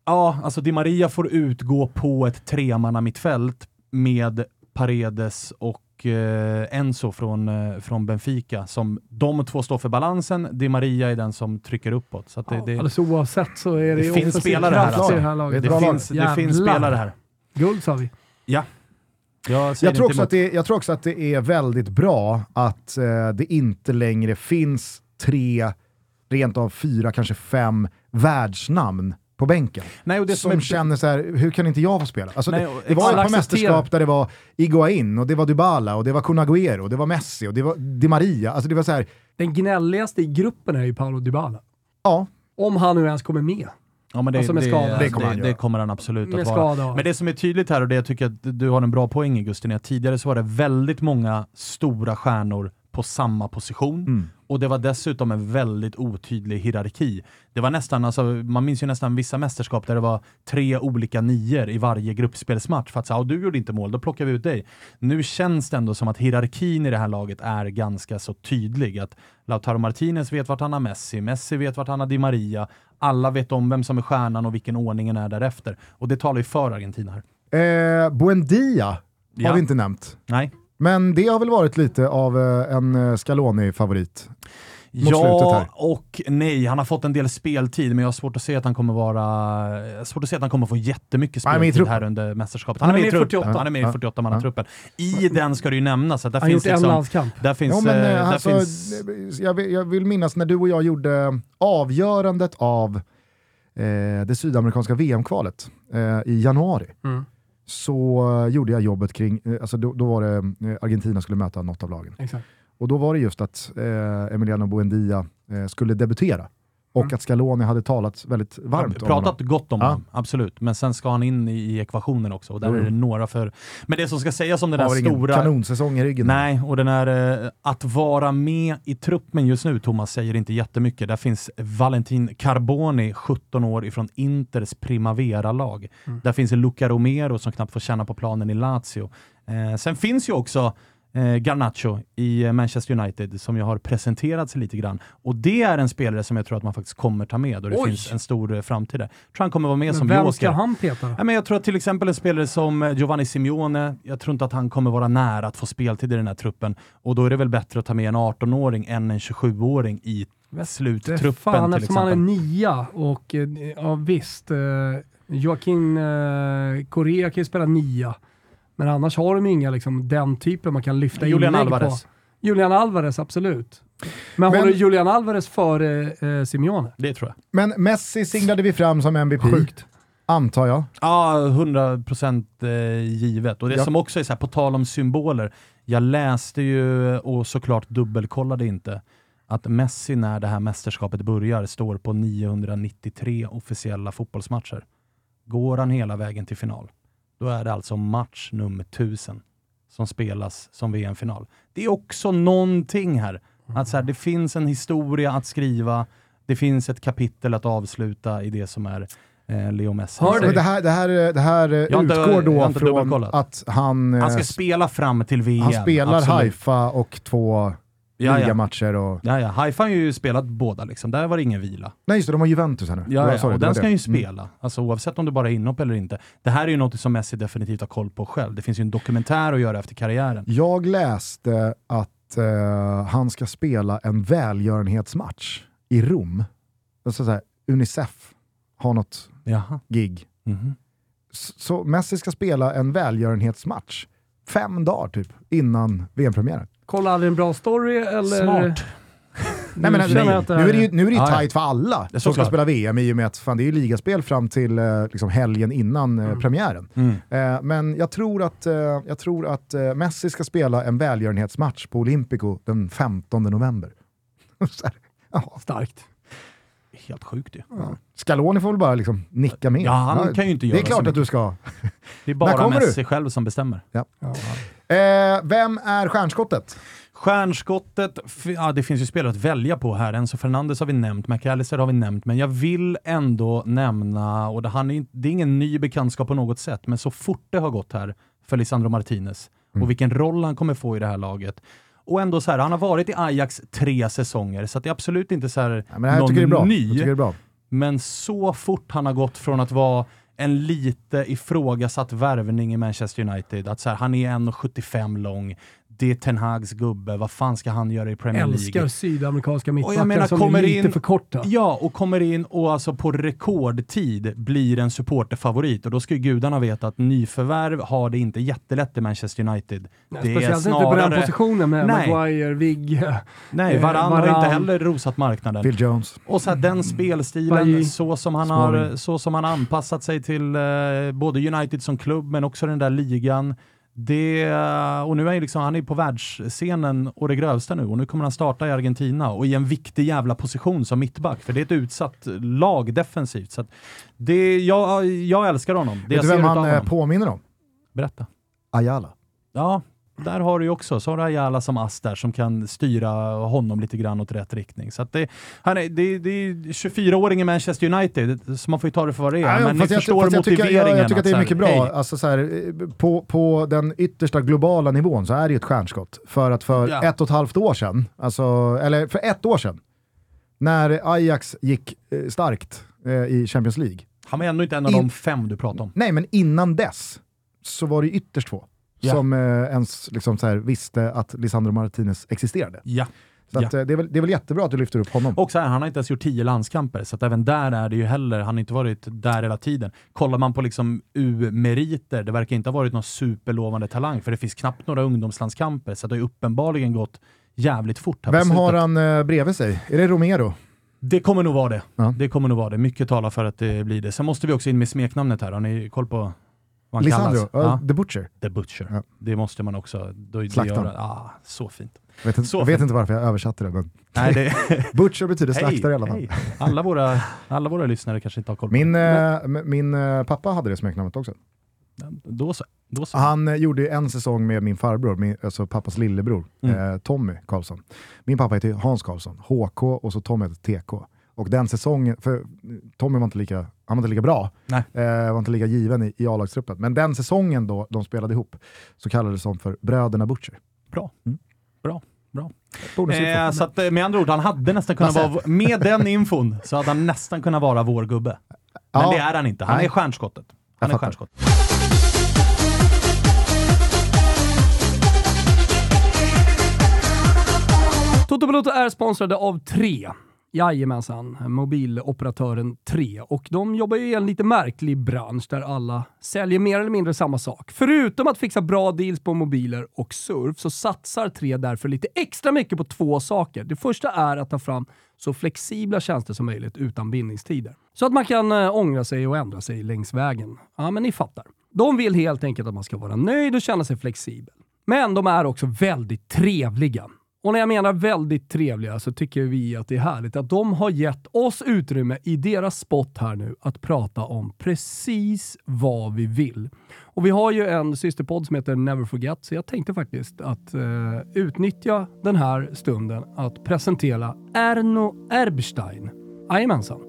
S2: Ja, alltså Di Maria får utgå på ett tremanna mittfält med Paredes och eh, Enzo från, eh, från Benfica. Som, de två står för balansen, Di Maria är den som trycker uppåt. Så att det, det,
S3: Alldeles oavsett så är det,
S2: Det finns spelare här, alltså.
S3: i det här
S1: Det är
S3: laget.
S2: det,
S1: lag.
S2: finns, det finns spelare här.
S3: Guld sa vi.
S2: Ja. Jag,
S1: Jag tror, också att det, jag tror också att det är väldigt bra att eh, det inte längre finns tre, rent av fyra, kanske fem världsnamn på bänken.
S2: Nej, och det som
S1: som
S2: är-
S1: känner så här, hur kan inte jag få spela? Alltså
S2: Nej,
S1: det, det var ett par mästerskap där det var Iguain, och det var Dybala, och det var Kun Agüero, och det var Messi, och det var Di Maria. Alltså det var så här,
S3: Den gnälligaste i gruppen är ju Paolo Dybala.
S1: ja,
S3: Om han nu ens kommer med.
S2: Ja, men det,
S3: Alltså med
S2: det,
S3: skada.
S1: Det kommer han
S2: det, det kommer han absolut
S3: Med
S2: att vara.
S3: skada.
S2: Men det som är tydligt här, och det jag tycker att du har en bra poäng i Gusten, är att tidigare så var det väldigt många stora stjärnor på samma position.
S1: Mm.
S2: Och det var dessutom en väldigt otydlig hierarki. Det var nästan, alltså, man minns ju nästan vissa mästerskap där det var tre olika nior i varje gruppspelsmatch. För att säga, du gjorde inte mål, då plockar vi ut dig. Nu känns det ändå som att hierarkin i det här laget är ganska så tydlig. Att Lautaro Martinez vet vart han har Messi, Messi vet vart han har Di Maria. Alla vet om vem som är stjärnan och vilken ordningen är därefter. Och det talar ju för Argentina här.
S1: eh, Buendia har
S2: Ja.
S1: vi inte nämnt.
S2: Nej.
S1: Men det har väl varit lite av eh, en eh, Scaloni-favorit. Mot
S2: Ja och nej, han har fått en del speltid, men jag har svårt att se att han kommer vara... jag har svårt att se att han kommer få jättemycket
S1: Han
S2: speltid
S1: truppen.
S2: här under mästerskapet.
S3: Han är med i
S2: truppen.
S3: 48.
S2: Han är med i
S1: Ja.
S2: 48-mannatruppen. I den ska det ju nämnas att där
S3: Han har
S2: finns
S3: gjort en
S2: liksom...
S3: landskamp.
S2: Där finns...
S1: Men,
S2: eh, där
S1: alltså,
S2: finns
S1: jag, vill, jag vill minnas när du och jag gjorde avgörandet av eh, det sydamerikanska VM-kvalet eh, i januari.
S3: Mm.
S1: Så gjorde jag jobbet kring, eh, alltså då, då var det eh, Argentina skulle möta något av lagen.
S3: Exakt.
S1: Och då var det just att eh, Emiliano Buendia eh, skulle debutera. Och
S3: Mm.
S1: att Scaloni hade talat väldigt varmt om
S2: pratat
S1: honom.
S2: gott om
S1: Ja.
S2: honom, absolut. Men sen ska han in i, i ekvationen också och där
S1: Jo,
S2: är det några för... Men det som ska sägas om den
S1: Har
S2: där
S1: väl ingen
S2: stora...
S1: kanonsäsong i ryggen.
S2: Nej, och den är eh, att vara med i truppen just nu, Thomas säger inte jättemycket. Där finns Valentin Carboni, 17 år ifrån Inters Primavera-lag.
S3: Mm.
S2: Där finns Luca Romero som knappt får känna på planen i Lazio. Eh, sen finns ju också eh, Garnacho i eh, Manchester United som ju har presenterats lite grann. Och det är en spelare som jag tror att man faktiskt kommer ta med och det
S3: Oj!
S2: finns en stor eh, framtid där. Jag tror han kommer vara med
S3: Men
S2: som
S3: vem ska han peta?
S2: Ja, men jag tror att till exempel en spelare som eh, Giovanni Simeone, jag tror inte att han kommer vara nära att få speltid i den här truppen. Och då är det väl bättre att ta med en 18-åring än en 27-åring i sluttruppen
S3: fan,
S2: till
S3: eftersom han är
S2: exempel.
S3: nia och ja visst, eh, Correa kan ju spela nia. Men annars har de ju inga liksom, den typen man kan lyfta
S2: Julian
S3: inlägg
S2: Alvarez.
S3: på. Julian Alvarez, absolut. Men,
S1: Men-
S3: håller Julian Alvarez före eh, Simeone?
S2: Det tror jag.
S1: Men Messi singlade vi fram som MVP,
S3: Sjukt.
S1: antar jag.
S2: Ja, 100% eh, givet. Och det
S1: Ja.
S2: som också är så här, på tal om symboler, jag läste ju och såklart dubbelkollade inte att Messi när det här mästerskapet börjar står på 993 officiella fotbollsmatcher. Går han hela vägen till final, då är det alltså match nummer 1000 som spelas som VM-final. Det är också någonting här. Att så här, det finns en historia att skriva, det finns ett kapitel att avsluta i det som är eh, Leo Messi.
S3: Hör.
S1: Men det här, det här, det här eh,
S2: inte-
S1: utgår då från att han, eh,
S2: Han ska spela fram till VM.
S1: han spelar
S2: absolut.
S1: Haifa och två
S2: Ja, ja.
S1: ligamatcher. Och...
S2: Ja, ja. Haifa har ju spelat båda, liksom. där var det ingen vila.
S1: Nej just det, de har Juventus här nu.
S2: Ja, ja.
S1: sorry,
S2: och den ska han ju
S1: Mm.
S2: spela, alltså, oavsett om det bara är inhopp eller inte. Det här är ju något som Messi definitivt har koll på själv. Det finns ju en dokumentär att göra efter karriären.
S1: Jag läste att eh, han ska spela en välgörenhetsmatch i Rom. Alltså så här, Unicef har något
S2: Jaha.
S1: gig.
S2: Mhm.
S1: S- Så Messi ska spela en välgörenhetsmatch fem dagar typ innan VM-premiären.
S3: Kolla aldrig en bra story eller?
S2: Smart.
S3: Nu
S1: Nej, men,
S3: känner
S1: nej,
S3: det
S1: nu
S3: här
S1: är det ju, nu är det ju
S2: Ja, ja.
S1: tajt för alla som ska
S2: såklart.
S1: spela VM i och med att fan, det är ju ligaspel fram till eh, liksom helgen innan eh, premiären.
S2: Mm.
S1: Eh, men jag tror att, eh, jag tror att eh, Messi ska spela en välgörenhetsmatch på Olympico den 15 november. Här, ja,
S3: Starkt.
S2: Helt sjukt ju.
S1: Scaloni får väl bara liksom nicka med.
S2: Ja, han kan ju inte
S1: Det
S2: göra
S1: är klart att du ska.
S2: Det är bara Messi själv som bestämmer.
S3: Ja.
S1: Eh, vem är stjärnskottet?
S2: Stjärnskottet, ja det finns ju spelare att välja på här. Enzo Fernandes har vi nämnt, McAllister har vi nämnt, men jag vill ändå nämna, och det, han är, det är ingen ny bekantskap på något sätt, men så fort det har gått här för Lisandro Martinez
S1: Mm.
S2: och vilken roll han kommer få i det här laget. Och ändå så här, han har varit i Ajax tre säsonger, så det är absolut inte så här
S1: Ja, men det här
S2: någon
S1: tycker jag är bra.
S2: ny.
S1: Jag tycker det är bra.
S2: Men så fort han har gått från att vara en lite ifrågasatt värvning i Manchester United, att så här, han är 1,75 lång, det är Ten Hags gubbe, vad fan ska han göra i Premier League?
S3: Älskar sydamerikanska mittbackar som
S2: kommer
S3: är lite
S2: in-
S3: för korta.
S2: Ja, och kommer in och alltså på rekordtid blir en supporterfavorit. Och då ska ju gudarna veta att nyförvärv har det inte jättelätt i Manchester United.
S3: Nej,
S2: det är
S3: Speciellt inte på den
S2: snarare-
S3: positionen med
S2: Nej.
S3: Maguire, Vigge.
S2: Nej,
S3: Eh,
S2: Varann har inte heller rosat marknaden.
S1: Phil Jones.
S2: Och så här, den spelstilen,
S3: Bailly.
S2: så som, han har, så som han anpassat sig till eh, både United som klubb, men också den där ligan. Det, och nu är liksom, han är på världsscenen och det grövsta nu och nu kommer han starta i Argentina och i en viktig jävla position som mittback, för det är ett utsatt lag defensivt. Så det, jag, jag älskar honom. Det
S1: Vet du vem han eh,
S2: honom.
S1: påminner om?
S2: Berätta.
S1: Ayala.
S2: Ja, där har du ju också, du Ayala som ass där som kan styra honom lite grann åt rätt riktning. Så det, han är, det, det är 24-åring i Manchester United, så man får ju ta det för vad det är.
S1: Ja,
S2: men ni
S1: jag-
S2: förstår
S1: jag
S2: motiveringen.
S1: Jag, jag tycker att det är mycket bra.
S2: hej.
S1: Alltså, så här, på, på den yttersta globala nivån så är det ju ett stjärnskott. För att för
S2: Ja.
S1: ett och ett halvt år sedan, alltså, eller för ett år sedan, när Ajax gick eh, starkt eh, i Champions League.
S2: Han var ändå inte en av
S1: In-
S2: de fem du pratade om.
S1: Nej, men innan dess så var det ytterst få
S2: Ja.
S1: som eh, ens liksom, så här, visste att Lisandro Martinez existerade.
S2: Ja.
S1: Så att, eh, det, är väl, det är väl jättebra att du lyfter upp honom.
S2: Och så här, han har inte ens gjort tio landskamper, så även där är det ju heller, han har inte varit där hela tiden. Kollar man på liksom U-meriter, det verkar inte ha varit någon superlovande talang, för det finns knappt några ungdomslandskamper, så det har ju uppenbarligen gått jävligt fort här
S1: Vem har han eh, bredvid sig? Är det Romero?
S2: Det kommer nog vara det.
S1: Ja.
S2: Det kommer nog vara det. Mycket talar för att det blir det. Sen måste vi också in med smeknamnet här. Har ni koll på vad
S1: Lisandro?
S2: kallas?
S1: Ja. The Butcher?
S2: The Butcher.
S1: Ja.
S2: Det måste man också... Då, det
S1: Slaktaren.
S2: gör- ah, så fint.
S1: Jag vet, inte, jag vet inte varför jag översatte det, men
S2: Nej, det,
S1: Butcher betyder slaktare i alla fall.
S2: hej. Alla, våra, alla våra lyssnare kanske inte har koll på
S1: Min,
S2: det.
S1: m- min eh, pappa hade det smeknamnet också.
S2: Då så. Då så.
S1: Han eh, gjorde en säsong med min farbror, min, alltså pappas lillebror,
S2: Mm.
S1: Tommy Karlsson. Min pappa heter Hans Karlsson, HK och så Tommy heter TK. Och den säsongen, för Tommy var inte lika, han var inte lika bra,
S2: Nej.
S1: eh, var inte lika given i, i A-lagstruppen. Men den säsongen då de spelade ihop så kallades de för Bröderna Butcher.
S2: Bra.
S1: Mm.
S2: Bra. Bra. Eh, så att, eh, med andra ord, han hade nästan kunnat vara, med den infon, så hade han nästan kunnat vara vår gubbe. Men
S1: Ja.
S2: det är han inte. Han
S1: Nej.
S2: är stjärnskottet.
S1: Jag
S2: Han är
S1: fattar.
S2: stjärnskottet.
S3: Toto Balotto är sponsrade av Tre. Jajamensan, mobiloperatören 3. Och de jobbar ju i en lite märklig bransch där alla säljer mer eller mindre samma sak. Förutom att fixa bra deals på mobiler och surf så satsar 3 därför lite extra mycket på två saker. Det första är att ta fram så flexibla tjänster som möjligt utan bindningstider. Så att man kan eh, ångra sig och ändra sig längs vägen. Ja, men ni fattar. De vill helt enkelt att man ska vara nöjd och känna sig flexibel. Men de är också väldigt trevliga. Och när jag menar väldigt trevliga så tycker vi att det är härligt att de har gett oss utrymme i deras spot här nu att prata om precis vad vi vill. Och vi har ju en systerpodd som heter Never Forget, så jag tänkte faktiskt att eh, utnyttja den här stunden att presentera Erno Erbstein. Jajamensan.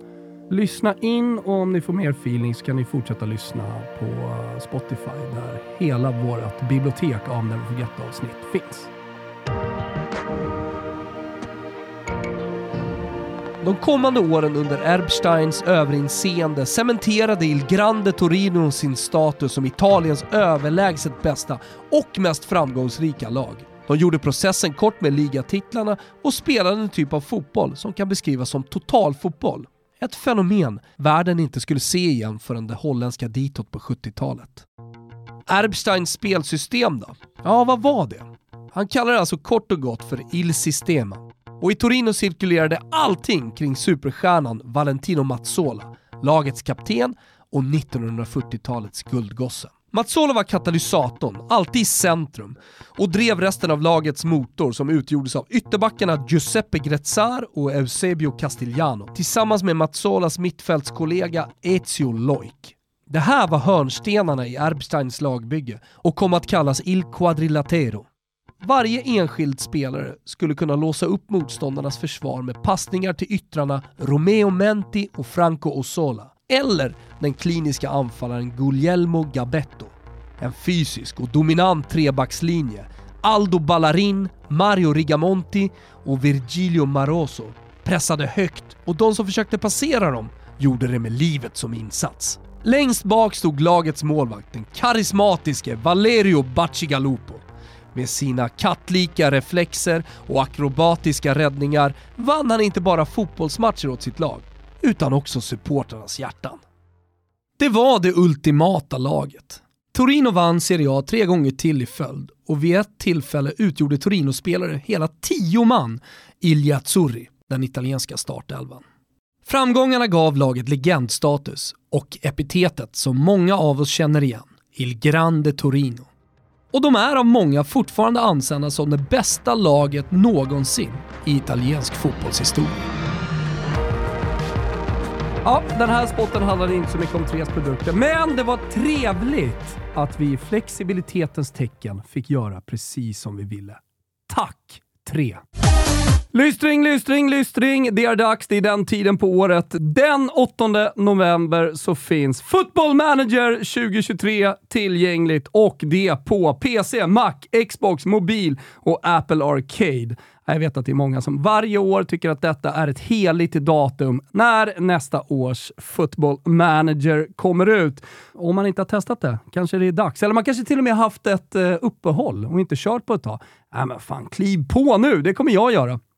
S3: Lyssna in och om ni får mer feeling så kan ni fortsätta lyssna på eh, Spotify där hela vårt bibliotek av Never Forget-avsnitt finns.
S4: De kommande åren under Erbsteins överinseende cementerade Il Grande Torino sin status som Italiens överlägset bästa och mest framgångsrika lag. De gjorde processen kort med ligatitlarna och spelade en typ av fotboll som kan beskrivas som totalfotboll. Ett fenomen världen inte skulle se igen förrän det holländska ditåt på 70-talet. Erbsteins spelsystem då? Ja, vad var det? Han kallar det alltså kort och gott för Il Sistema. Och i Torino cirkulerade allting kring superstjärnan Valentino Mazzola, lagets kapten och 1940-talets guldgosse. Mazzola var katalysatorn, alltid i centrum, och drev resten av lagets motor som utgjordes av ytterbackarna Giuseppe Grezzar och Eusebio Castigliano tillsammans med Mazzolas mittfältskollega Ezio Loik. Det här var hörnstenarna i Erbsteins lagbygge och kom att kallas Il Quadrilatero. Varje enskild spelare skulle kunna låsa upp motståndarnas försvar med passningar till yttrarna Romeo Menti och Franco Osola. Eller den kliniska anfallaren Guglielmo Gabetto. En fysisk och dominant trebackslinje. Aldo Ballarin, Mario Rigamonti och Virgilio Maroso pressade högt och de som försökte passera dem gjorde det med livet som insats. Längst bak stod lagets målvakt, den karismatiske Valerio Bacigalupo. Med sina kattlika reflexer och akrobatiska räddningar vann han inte bara fotbollsmatcher åt sitt lag, utan också supportrarnas hjärtan. Det var det ultimata laget. Torino vann Serie A tre gånger till i följd och vid ett tillfälle utgjorde Torino-spelare hela tio man i Liazzurri, den italienska startelvan. Framgångarna gav laget legendstatus och epitetet som många av oss känner igen, Il Grande Torino. Och de är av många fortfarande ansedda som det bästa laget någonsin i italiensk fotbollshistoria.
S3: Ja, den här spotten handlade inte så mycket om Tres produkter, men det var trevligt att vi i flexibilitetens tecken fick göra precis som vi ville. Tack, Tre! Lystring, lystring, lystring. Det är dags. Det är den tiden på året. Den 8 november så finns Football Manager 2023 tillgängligt och det på PC, Mac, Xbox, mobil och Apple Arcade. Jag vet att det är många som varje år tycker att detta är ett heligt datum när nästa års Football Manager kommer ut. Om man inte har testat det, kanske det är dags. Eller man kanske till och med haft ett eh, uppehåll och inte kört på ett tag. Nej men fan, kliv på nu! Det kommer jag göra.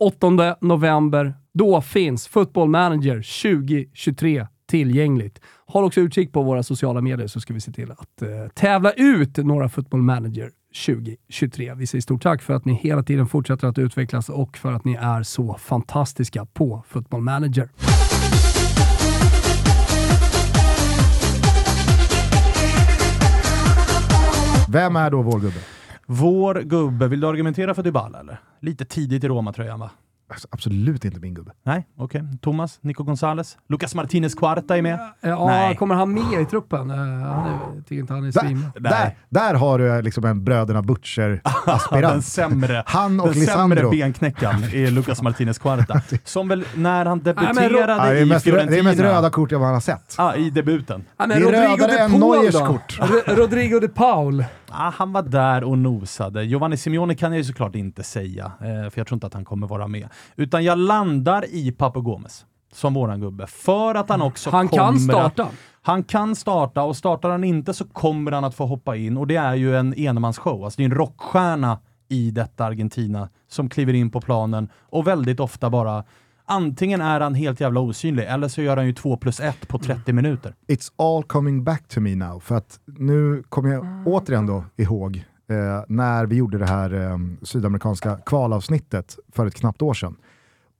S3: 8 november. Då finns Football Manager 2023 tillgängligt. Håll också utkik på våra sociala medier så ska vi se till att eh, tävla ut några Football Manager 2023. Vi säger stort tack för att ni hela tiden fortsätter att utvecklas och för att ni är så fantastiska på Football Manager.
S1: Vem är då vår gubbe?
S2: Vår gubbe, vill du argumentera för Dybala eller? Lite tidigt i Roma-tröjan va?
S1: Alltså, absolut inte min gubbe.
S2: Nej, okej. Okay. Thomas, Nico Gonzales, Lucas Martinez Quarta är med.
S3: Ja, Nej. kommer han med i truppen? Jag tycker inte han är svim.
S1: Där, där, har du liksom en bröderna Butcher-aspirant.
S2: den sämre,
S1: han och
S2: den
S1: Lisandro.
S2: sämre benknäckaren är Lucas Martinez Quarta. Som väl när han debuterade
S1: Nej, det är mest,
S2: i Fiorentina.
S1: Det är mest röda kort jag har sett.
S2: Ah, I debuten.
S3: Ja,
S1: det är rödare än Neuers kort.
S3: Rodrigo de Paul.
S2: Ah, han var där och nosade. Giovanni Simeone kan jag ju såklart inte säga, eh, för jag tror inte att han kommer vara med. Utan jag landar i Papu Gomes som våran gubbe, för att han också
S3: han
S2: kommer...
S3: Han kan starta.
S2: Att, han kan starta och startar han inte så kommer han att få hoppa in och det är ju en enmansshow. Alltså det är en rockstjärna i detta Argentina som kliver in på planen och väldigt ofta bara Antingen är han helt jävla osynlig, eller så gör han ju 2 plus 1 på 30 minuter.
S1: It's all coming back to me now, för att nu kommer jag återigen då ihåg eh, när vi gjorde det här eh, sydamerikanska kvalavsnittet för ett knappt år sedan.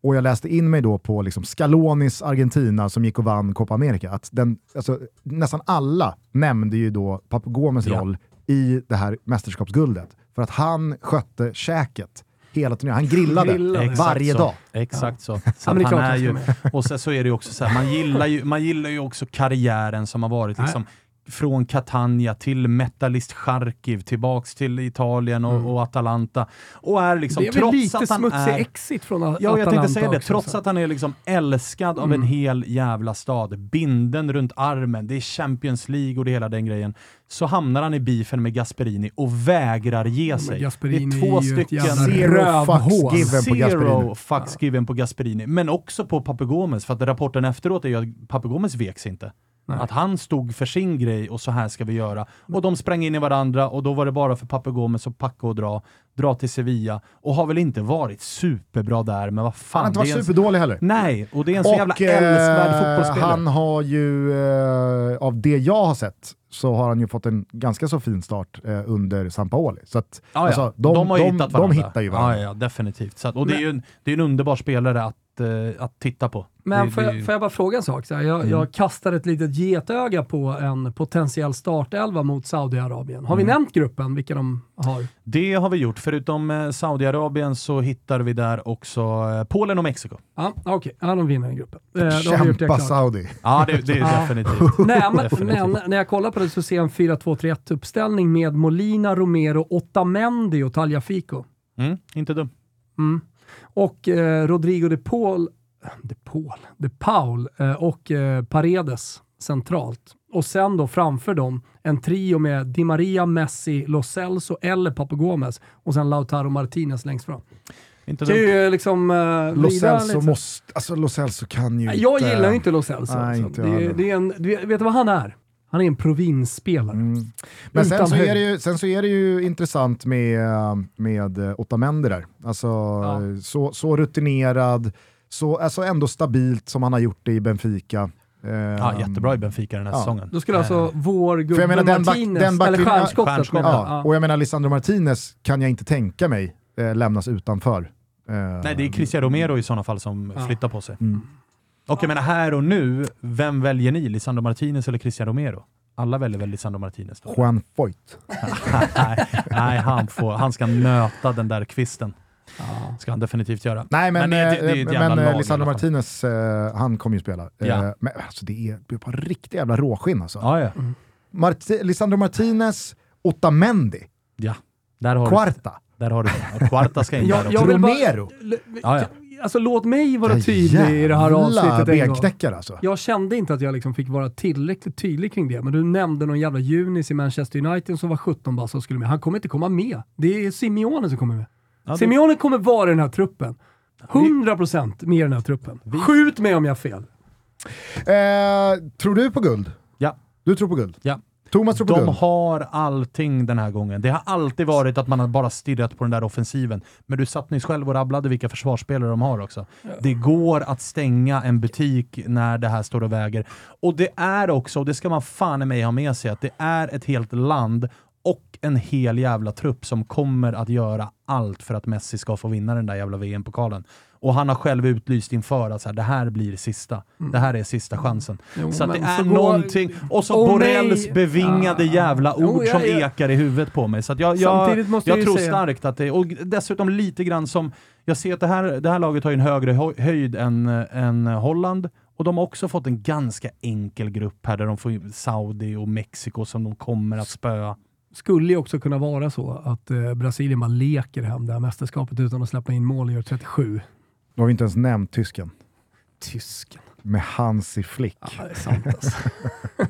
S1: Och jag läste in mig då på liksom Scalonis Argentina som gick och vann Copa America. Att den, alltså, nästan alla nämnde ju då Papu Gomes ja. roll i det här mästerskapsguldet. För att han skötte käket hela turneringen. Han grillade, grillade. varje
S2: så.
S1: dag.
S2: Exakt så. så han är ju, och sen så är det ju också så här, man gillar ju, man gillar ju också karriären som har varit liksom, från Catania till Metalist Charkiv, tillbaks till Italien och, mm. och Atalanta. Och är liksom,
S3: det är väl lite smutsig är, exit från Atalanta
S2: Ja, jag tänkte säga det.
S3: Också,
S2: trots så. att han är liksom älskad mm. av en mm. hel jävla stad, binden runt armen, det är Champions League och det hela den grejen, så hamnar han i beefen med Gasperini och vägrar ge sig.
S3: Gasperini
S2: det är två stycken...
S1: Zero fucks given på Gasperini.
S2: fucks given på Gasperini. Men också på Papagomes, för att rapporten efteråt är ju att Papagomes veks inte. Nej. Att han stod för sin grej och så här ska vi göra. Och de sprang in i varandra och då var det bara för Papu Gomes att packa och dra, dra till Sevilla och har väl inte varit superbra där, men vad fan.
S1: Han har inte varit superdålig heller.
S2: Nej, och det är en så och, jävla älskvärd eh, fotbollsspelare.
S1: Han har ju, eh, av det jag har sett, så har han ju fått en ganska så fin start eh, under Sampaoli. Så att,
S2: ah, ja.
S1: alltså, de,
S2: de, har
S1: de,
S2: hittat varandra.
S1: De hittar ju varandra.
S2: Ah, ja, definitivt. Att, och det är ju en, det är en underbar spelare att att, eh, att titta på.
S3: Men
S2: Det-
S3: får,
S2: det-
S3: jag, får jag bara fråga en sak? Så här, jag,
S2: Mm.
S3: jag kastar ett litet getöga på en potentiell startelva mot Saudiarabien. Har vi
S2: Mm.
S3: nämnt gruppen, vilka de har?
S2: Det har vi gjort. Förutom eh, Saudiarabien så hittar vi där också eh, Polen och Mexiko.
S3: Ja, okej. Ja, de vinner den gruppen. Eh, då har vi gjort det
S1: Kämpa. Saudi.
S2: Ja, det, det är
S3: Ja.
S2: definitivt.
S3: Nej, men,
S2: Definitivt.
S3: men när jag kollar på det så ser jag en 4-2-3-1 uppställning med Molina, Romero, Otamendi och Tagliafico.
S2: Mm, inte dum.
S3: Mm. Och eh, Rodrigo de Paul, de Paul, de Paul eh, och eh, Paredes centralt. Och sen då framför dem en trio med Di Maria, Messi, Lo Celso eller Papagomes och sen Lautaro Martinez längst fram.
S2: Inte
S3: är ju liksom... Uh,
S1: Lo Celso måste, alltså Lo Celso kan ju
S3: Jag
S1: inte...
S3: gillar ju inte Lo Celso.
S1: Nej,
S3: alltså.
S1: inte
S3: det, är- det är en, vet du vad han är? Han är en provinsspelare.
S1: Mm. Men sen så, är det ju, sen så är det ju intressant med, med Otamendi där. Alltså,
S3: Ja.
S1: så, så rutinerad, så alltså ändå stabilt som han har gjort det i Benfica. Eh,
S2: Ja, jättebra i Benfica den här
S1: Ja.
S2: säsongen.
S3: Då skulle alltså vår
S1: För
S3: gubbe
S1: den back-
S3: Martinez,
S1: den backlinjen-
S3: eller stjärnskottet,
S2: Stjärnskottet.
S1: Ja,
S3: Ja.
S1: och jag menar Lisandro Martinez kan jag inte tänka mig eh, lämnas utanför. Eh,
S2: Nej, det är Cristiano Romero i sådana fall som
S3: Ja.
S2: flyttar på sig.
S1: Mm.
S2: Och jag menar här och nu, vem väljer ni? Lisandro Martinez eller Cristiano Romero? Alla väljer väl Lisandro Martinez då?
S1: Juan Foyt.
S2: nej, nej han, får, han ska nöta den där kvisten. Ska han definitivt göra.
S1: Nej men,
S2: Men det det
S1: eh, men eh, Lisandro. Martinez, eh, han kommer ju spela.
S2: Ja.
S1: men alltså, det är det är bara riktigt jävla råskinn alltså.
S2: Ja, ja.
S1: Marti- Lisandro Martinez, Otamendi,
S2: ja. Där har, du,
S1: Quarta,
S2: där har du och Quarta ska in
S3: Jag-
S2: där
S3: jag
S2: också.
S3: vill bara-.
S2: Ja, ja.
S3: Alltså låt mig vara
S1: Ja,
S3: tydlig i det här avsnittet en gång.
S1: benknäckare alltså.
S3: Jag kände inte att jag liksom fick vara tillräckligt tydlig kring det, men du nämnde någon jävla Junis i Manchester United som var 17 bast och skulle med. Han kommer inte komma med. Det är Simeone som kommer med.
S2: Ja, det-
S3: Simeone kommer vara i den här truppen. 100% med i den här truppen. Skjut mig om jag har fel.
S1: Eh, tror du på guld?
S2: Ja.
S1: Du tror på guld?
S2: Ja.
S1: Thomas tror på
S2: De
S1: guld?
S2: har allting den här gången. Det har alltid varit att man har bara stirrat på den där offensiven. Men du satt nyss själv och rabblade vilka försvarsspelare de har också. Det går att stänga en butik när det här står och väger. Och det är också, och det ska man fan i mig ha med sig, att det är ett helt land och en hel jävla trupp som kommer att göra allt för att Messi ska få vinna den där jävla VM-pokalen. Och han har själv utlyst inför att så här, det här blir sista. Det här är sista chansen.
S3: Jo,
S2: så att det är
S3: så
S2: någonting. Och så
S3: Åh,
S2: Borrells
S3: nej.
S2: bevingade
S3: Ah.
S2: jävla ord
S3: jag-
S2: som
S3: jag-
S2: ekar i huvudet på mig. Så jag, jag, jag tror
S3: säga-
S2: starkt att det, och dessutom lite grann som, jag ser att det här, det här laget har en högre hö- höjd än, än Holland. Och de har också fått en ganska enkel grupp här där de får Saudi och Mexiko som de kommer att spöa.
S3: Skulle ju också kunna vara så att eh, Brasilien bara leker hem det här mästerskapet utan att släppa in mål och gör 37.
S1: Då har vi inte ens nämnt tysken.
S3: Tysken.
S1: Med Hansi Flick.
S3: Ja, det är sant alltså.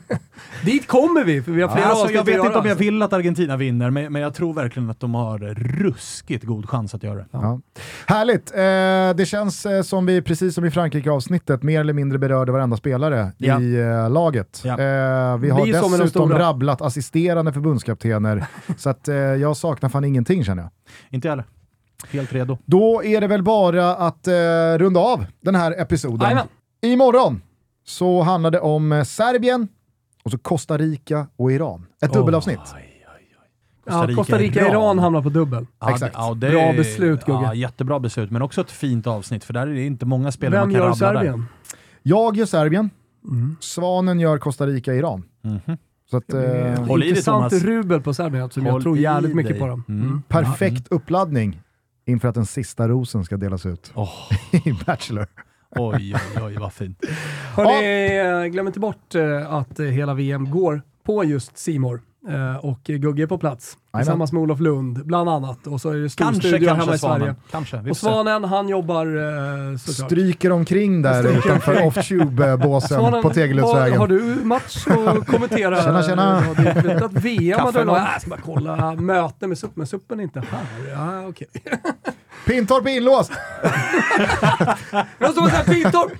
S3: Dit kommer vi, för vi har flera
S2: Alltså,
S3: avsnitt
S2: jag vet inte om jag vill att Argentina vinner, men, men jag tror verkligen att de har ruskigt god chans att göra det.
S1: Ja. Härligt! Eh, det känns eh, som vi, precis som i Frankrike-avsnittet, mer eller mindre berörde varenda spelare
S2: Ja.
S1: i eh, laget.
S2: Ja.
S1: Eh, vi har
S3: de
S1: dessutom
S3: stora.
S1: rabblat assisterande förbundskaptener, så att, eh, jag saknar fan ingenting känner jag.
S2: Inte jag heller. Helt redo.
S1: Då är det väl bara att eh, runda av den här episoden.
S3: Jajamän.
S1: Imorgon så handlar det om eh, Serbien, och så Costa Rica och Iran. Ett dubbelavsnitt.
S3: Ja, Costa Rica-Iran hamnar på dubbel.
S2: Ja,
S1: Exakt.
S2: ja, det
S3: Bra
S2: är-
S3: beslut, Gugge.
S2: Ja, jättebra beslut, men också ett fint avsnitt, för där är det inte många spelare
S3: Vem
S2: man kan
S3: gör
S2: rabbla
S3: Serbien?
S1: Jag gör Serbien,
S3: Mm.
S1: Svanen gör Costa Rica-Iran.
S2: där. Mhm.
S1: Så att, eh,
S2: Håll i dig,
S3: Intressant
S2: Thomas.
S3: rubel på Serbien eftersom jag tror jävligt mycket på dem.
S2: Mm.
S3: Mm.
S1: perfekt uppladdning inför att den sista rosen ska delas ut
S2: Åh,
S1: i Bachelor.
S2: oj, oj, oj, vad fint.
S3: Hörni, eh, glöm inte bort eh, att eh, hela VM går på just Simor och Gugge är på plats tillsammans med Olof Lund bland annat. Och så är det stor
S2: Kanske,
S3: studio hemma i Sverige.
S2: Kanske,
S3: Och. Svanen, han jobbar eh, såklart.
S1: Stryker omkring där
S3: Stryker
S1: utanför off-tube-båsen
S3: Svanen,
S1: på
S3: har,
S1: Tegeludsvägen.
S3: har du match att kommentera?
S1: Tjena, tjena.
S3: Ja, Det är inte att VM har du
S2: någon?
S3: Jag ska bara kolla möte med Suppen, men Suppen är inte här. Ja, okej.
S1: Pintorp är inlåst!
S3: Jag står såhär, Pintorp!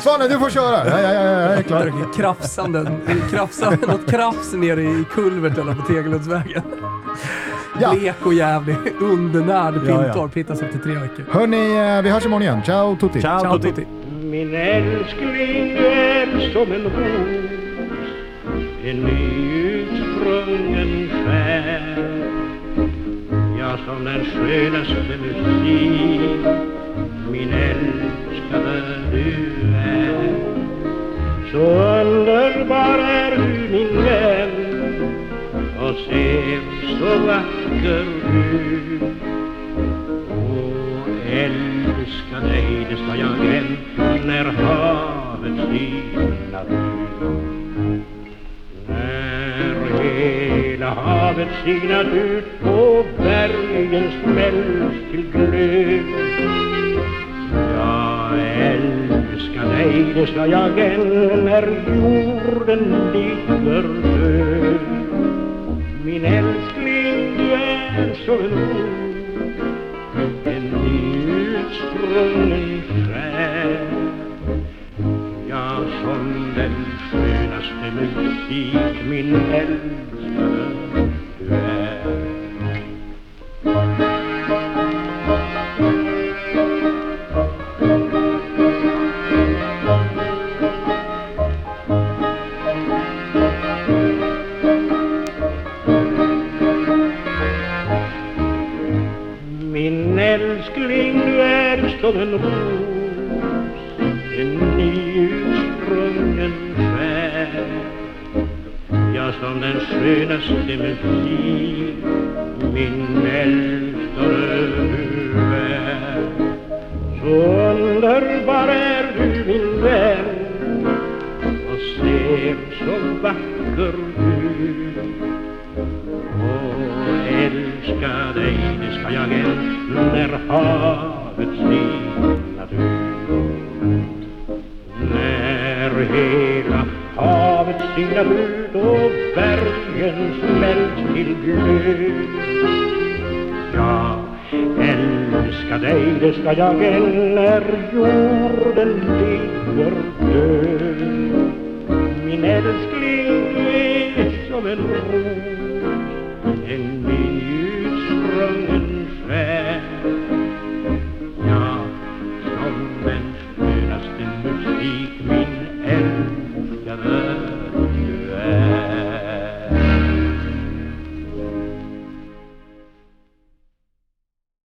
S1: Svanen, du får köra! Ja, ja, ja, ja, jag är klar.
S3: Krafsande, krafsande, något krafs nere i kulverten på Tegeluddsvägen.
S1: Ja.
S3: Blek och jävlig, undernärd
S2: Ja, ja.
S3: Pintorp hittas efter tre veckor.
S1: Hörni, eh, vi hörs imorgon igen. Ciao tutti!
S2: Ciao,
S3: Ciao
S2: Tutti.
S3: Tutti!
S5: Min älskling, du är som en ros En nyutsprungen skär som den skönaste musik min älskade du är Så underbar är du min vän och ser så vacker ut. Och älska dig det ska jag än när havet sinat ut. När hela havet sinat ut och bergen smälts till glöd Jag älskar dig, det ska jag än när jorden ligger död. Min älskling, du är som en ros musik min älskade du är. Min älskling, du är som en ros dig, det